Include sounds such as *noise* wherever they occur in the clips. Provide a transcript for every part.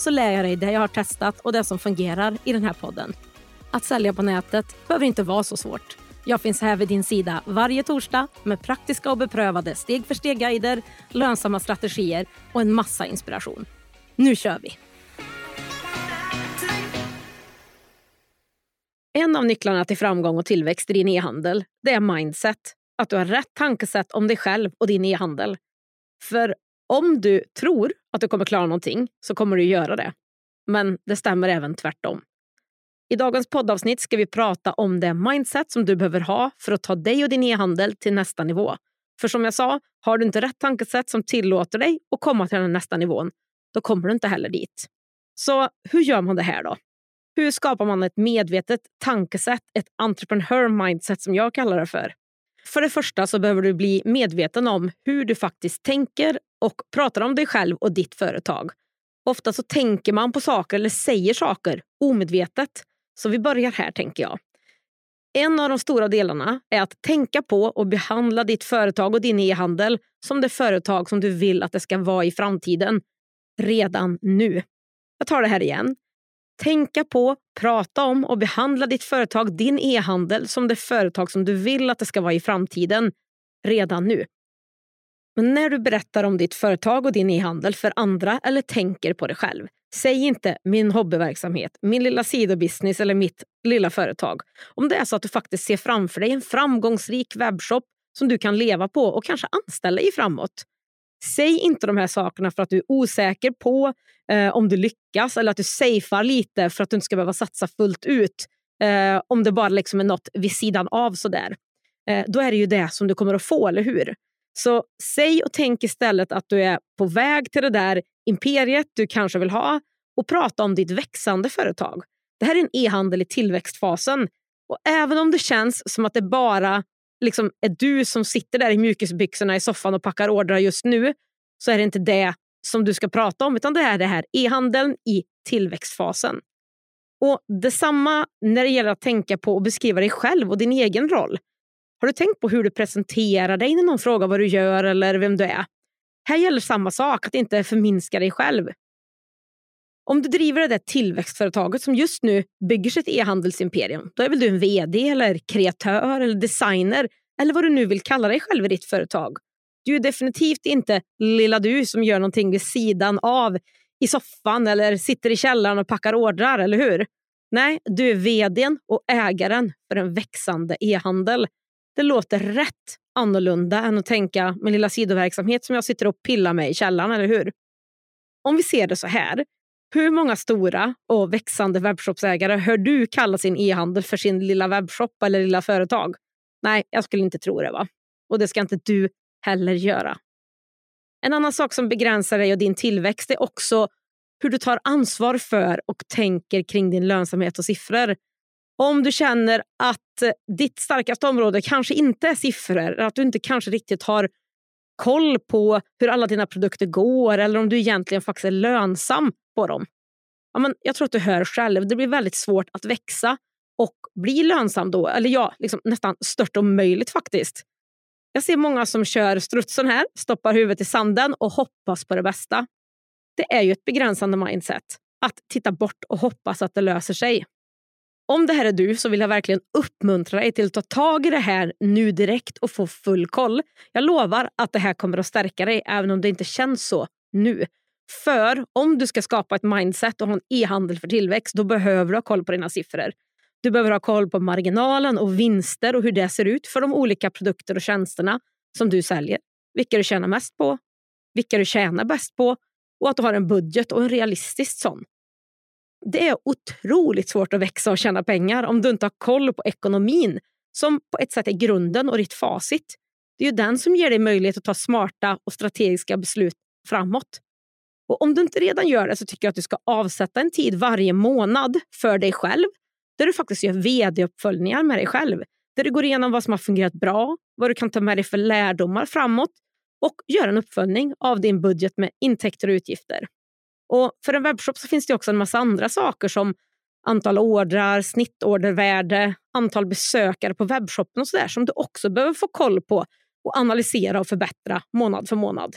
så lär jag dig det jag har testat och det som fungerar i den här podden. Att sälja på nätet behöver inte vara så svårt. Jag finns här vid din sida varje torsdag med praktiska och beprövade steg för steg-guider, lönsamma strategier och en massa inspiration. Nu kör vi! En av nycklarna till framgång och tillväxt i din e-handel det är mindset. Att du har rätt tankesätt om dig själv och din e-handel. För om du tror att du kommer klara någonting så kommer du göra det. Men det stämmer även tvärtom. I dagens poddavsnitt ska vi prata om det mindset som du behöver ha för att ta dig och din e-handel till nästa nivå. För som jag sa, har du inte rätt tankesätt som tillåter dig att komma till den nästa nivån, då kommer du inte heller dit. Så hur gör man det här då? Hur skapar man ett medvetet tankesätt, ett entreprenör mindset som jag kallar det för? För det första så behöver du bli medveten om hur du faktiskt tänker och pratar om dig själv och ditt företag. Ofta så tänker man på saker eller säger saker omedvetet. Så vi börjar här tänker jag. En av de stora delarna är att tänka på och behandla ditt företag och din e-handel som det företag som du vill att det ska vara i framtiden. Redan nu. Jag tar det här igen tänka på, prata om och behandla ditt företag, din e-handel, som det företag som du vill att det ska vara i framtiden redan nu. Men när du berättar om ditt företag och din e-handel för andra eller tänker på det själv, säg inte min hobbyverksamhet, min lilla sidobusiness eller mitt lilla företag. Om det är så att du faktiskt ser framför dig en framgångsrik webbshop som du kan leva på och kanske anställa i framåt. Säg inte de här sakerna för att du är osäker på eh, om du lyckas eller att du safear lite för att du inte ska behöva satsa fullt ut. Eh, om det bara liksom är något vid sidan av sådär. Eh, då är det ju det som du kommer att få, eller hur? Så säg och tänk istället att du är på väg till det där imperiet du kanske vill ha och prata om ditt växande företag. Det här är en e-handel i tillväxtfasen. Och även om det känns som att det bara liksom är du som sitter där i mjukisbyxorna i soffan och packar ordrar just nu så är det inte det som du ska prata om utan det är det här e-handeln i tillväxtfasen. Och Detsamma när det gäller att tänka på och beskriva dig själv och din egen roll. Har du tänkt på hur du presenterar dig när någon frågar vad du gör eller vem du är? Här gäller samma sak, att inte förminska dig själv. Om du driver det där tillväxtföretaget som just nu bygger sitt e-handelsimperium, då är väl du en vd, eller kreatör eller designer eller vad du nu vill kalla dig själv i ditt företag. Du är definitivt inte lilla du som gör någonting vid sidan av i soffan eller sitter i källaren och packar ordrar, eller hur? Nej, du är vdn och ägaren för en växande e-handel. Det låter rätt annorlunda än att tänka min lilla sidoverksamhet som jag sitter och pillar med i källaren, eller hur? Om vi ser det så här, hur många stora och växande webbshopsägare hör du kalla sin e-handel för sin lilla webbshop eller lilla företag? Nej, jag skulle inte tro det. va? Och det ska inte du heller göra. En annan sak som begränsar dig och din tillväxt är också hur du tar ansvar för och tänker kring din lönsamhet och siffror. Om du känner att ditt starkaste område kanske inte är siffror, att du inte kanske riktigt har koll på hur alla dina produkter går eller om du egentligen faktiskt är lönsam på dem. Ja, men jag tror att du hör själv, det blir väldigt svårt att växa och bli lönsam då. Eller ja, liksom nästan stört omöjligt faktiskt. Jag ser många som kör strutsen här, stoppar huvudet i sanden och hoppas på det bästa. Det är ju ett begränsande mindset. Att titta bort och hoppas att det löser sig. Om det här är du så vill jag verkligen uppmuntra dig till att ta tag i det här nu direkt och få full koll. Jag lovar att det här kommer att stärka dig även om det inte känns så nu. För om du ska skapa ett mindset och ha en e-handel för tillväxt då behöver du ha koll på dina siffror. Du behöver ha koll på marginalen och vinster och hur det ser ut för de olika produkter och tjänsterna som du säljer. Vilka du tjänar mest på, vilka du tjänar bäst på och att du har en budget och en realistisk sån. Det är otroligt svårt att växa och tjäna pengar om du inte har koll på ekonomin som på ett sätt är grunden och ditt facit. Det är ju den som ger dig möjlighet att ta smarta och strategiska beslut framåt. Och Om du inte redan gör det så tycker jag att du ska avsätta en tid varje månad för dig själv där du faktiskt gör vd-uppföljningar med dig själv. Där du går igenom vad som har fungerat bra, vad du kan ta med dig för lärdomar framåt och gör en uppföljning av din budget med intäkter och utgifter. Och För en webbshop så finns det också en massa andra saker som antal ordrar, snittordervärde, antal besökare på webbshoppen och sådär som du också behöver få koll på och analysera och förbättra månad för månad.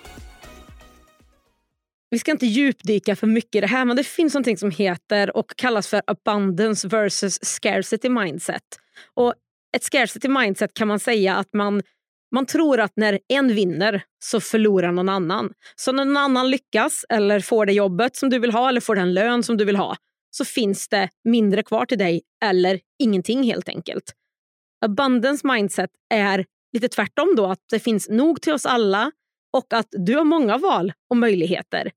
Vi ska inte djupdyka för mycket i det här men det finns någonting som heter och kallas för abundance versus scarcity mindset. Och Ett scarcity mindset kan man säga att man man tror att när en vinner så förlorar någon annan. Så när någon annan lyckas eller får det jobbet som du vill ha eller får den lön som du vill ha så finns det mindre kvar till dig eller ingenting helt enkelt. Abundance mindset är lite tvärtom då, att det finns nog till oss alla och att du har många val och möjligheter.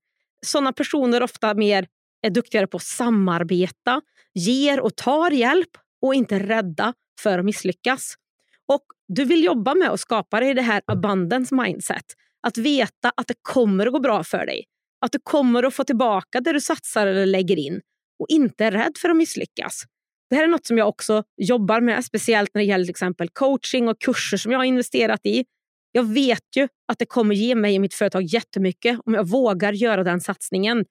Sådana personer ofta mer är duktigare på att samarbeta, ger och tar hjälp och inte rädda för att misslyckas. Och Du vill jobba med att skapa dig det här abundance mindset. Att veta att det kommer att gå bra för dig. Att du kommer att få tillbaka det du satsar eller lägger in och inte är rädd för att misslyckas. Det här är något som jag också jobbar med, speciellt när det gäller till exempel coaching och kurser som jag har investerat i. Jag vet ju att det kommer ge mig och mitt företag jättemycket om jag vågar göra den satsningen.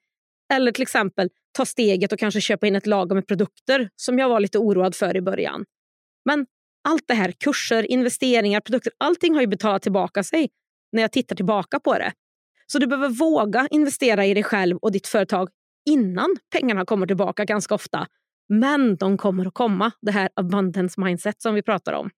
Eller till exempel ta steget och kanske köpa in ett lager med produkter som jag var lite oroad för i början. Men allt det här, kurser, investeringar, produkter, allting har ju betalat tillbaka sig när jag tittar tillbaka på det. Så du behöver våga investera i dig själv och ditt företag innan pengarna kommer tillbaka ganska ofta. Men de kommer att komma, det här abundance mindset som vi pratar om.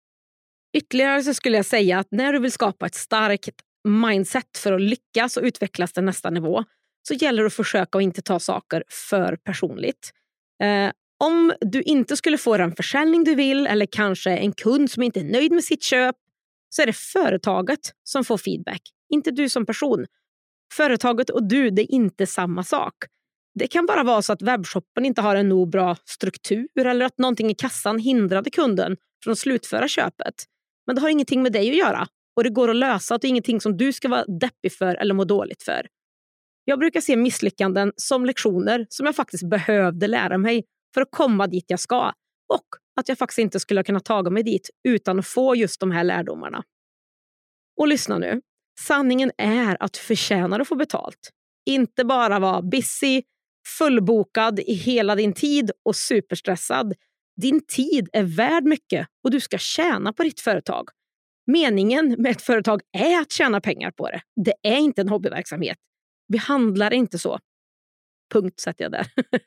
Ytterligare så skulle jag säga att när du vill skapa ett starkt mindset för att lyckas och utvecklas till nästa nivå så gäller det att försöka att inte ta saker för personligt. Eh, om du inte skulle få den försäljning du vill eller kanske en kund som inte är nöjd med sitt köp så är det företaget som får feedback, inte du som person. Företaget och du, det är inte samma sak. Det kan bara vara så att webbshoppen inte har en nog bra struktur eller att någonting i kassan hindrade kunden från att slutföra köpet. Men det har ingenting med dig att göra och det går att lösa och det är ingenting som du ska vara deppig för eller må dåligt för. Jag brukar se misslyckanden som lektioner som jag faktiskt behövde lära mig för att komma dit jag ska och att jag faktiskt inte skulle kunna ta mig dit utan att få just de här lärdomarna. Och lyssna nu. Sanningen är att du förtjänar att få betalt. Inte bara vara busy, fullbokad i hela din tid och superstressad. Din tid är värd mycket och du ska tjäna på ditt företag. Meningen med ett företag är att tjäna pengar på det. Det är inte en hobbyverksamhet. Vi handlar inte så. Punkt sätter jag där. *laughs*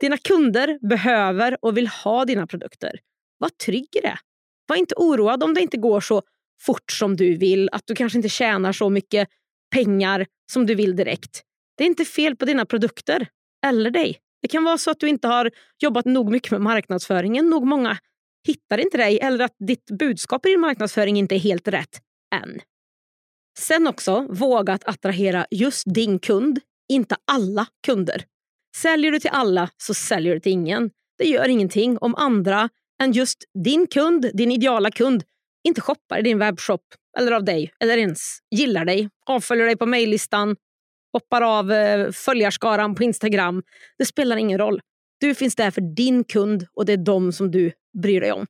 Dina kunder behöver och vill ha dina produkter. Var trygg i det. Var inte oroad om det inte går så fort som du vill, att du kanske inte tjänar så mycket pengar som du vill direkt. Det är inte fel på dina produkter eller dig. Det kan vara så att du inte har jobbat nog mycket med marknadsföringen. Nog många hittar inte dig eller att ditt budskap i din marknadsföring inte är helt rätt än. Sen också, våga att attrahera just din kund, inte alla kunder. Säljer du till alla så säljer du till ingen. Det gör ingenting om andra än just din kund, din ideala kund, inte shoppar i din webbshop eller av dig eller ens gillar dig, avföljer dig på mejllistan, hoppar av eh, följarskaran på Instagram. Det spelar ingen roll. Du finns där för din kund och det är dem som du bryr dig om.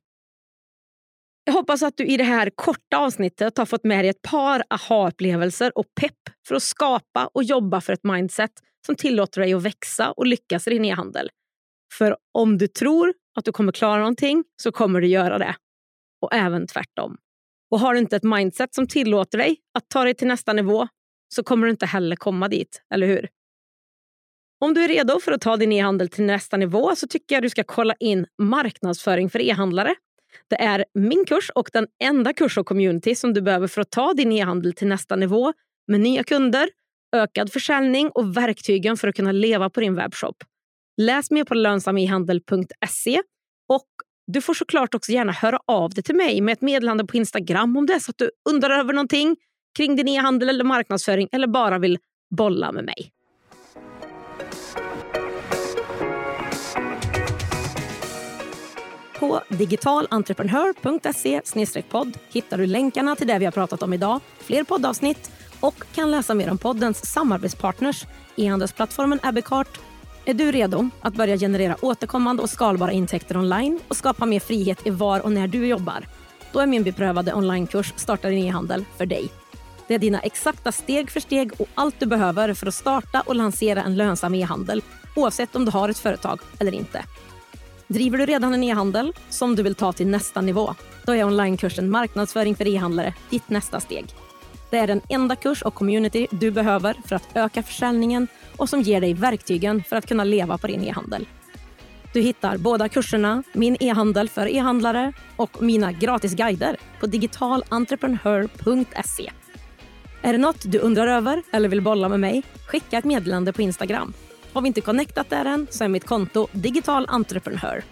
Jag hoppas att du i det här korta avsnittet har fått med dig ett par aha-upplevelser och pepp för att skapa och jobba för ett mindset som tillåter dig att växa och lyckas i din e-handel. För om du tror att du kommer klara någonting så kommer du göra det. Och även tvärtom. Och har du inte ett mindset som tillåter dig att ta dig till nästa nivå så kommer du inte heller komma dit, eller hur? Om du är redo för att ta din e-handel till nästa nivå så tycker jag du ska kolla in marknadsföring för e-handlare. Det är min kurs och den enda kurs och community som du behöver för att ta din e-handel till nästa nivå med nya kunder ökad försäljning och verktygen för att kunna leva på din webbshop. Läs mer på lönsamehandel.se och du får såklart också gärna höra av dig till mig med ett meddelande på Instagram om det är så att du undrar över någonting kring din e-handel eller marknadsföring eller bara vill bolla med mig. På digitalentreprenör.se podd hittar du länkarna till det vi har pratat om idag, fler poddavsnitt och kan läsa mer om poddens samarbetspartners, e-handelsplattformen Abbeycart. Är du redo att börja generera återkommande och skalbara intäkter online och skapa mer frihet i var och när du jobbar? Då är min beprövade onlinekurs Starta din e-handel för dig. Det är dina exakta steg för steg och allt du behöver för att starta och lansera en lönsam e-handel oavsett om du har ett företag eller inte. Driver du redan en e-handel som du vill ta till nästa nivå? Då är onlinekursen Marknadsföring för e-handlare ditt nästa steg. Det är den enda kurs och community du behöver för att öka försäljningen och som ger dig verktygen för att kunna leva på din e-handel. Du hittar båda kurserna, Min e-handel för e-handlare och mina gratis guider på digitalentreprenör.se. Är det något du undrar över eller vill bolla med mig? Skicka ett meddelande på Instagram. Har vi inte connectat där än så är mitt konto Digital Entreprenör.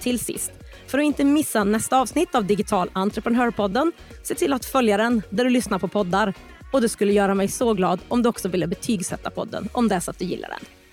Till sist, för att inte missa nästa avsnitt av Digital Entreprenörpodden, se till att följa den där du lyssnar på poddar. Och det skulle göra mig så glad om du också ville betygsätta podden om det är så att du gillar den.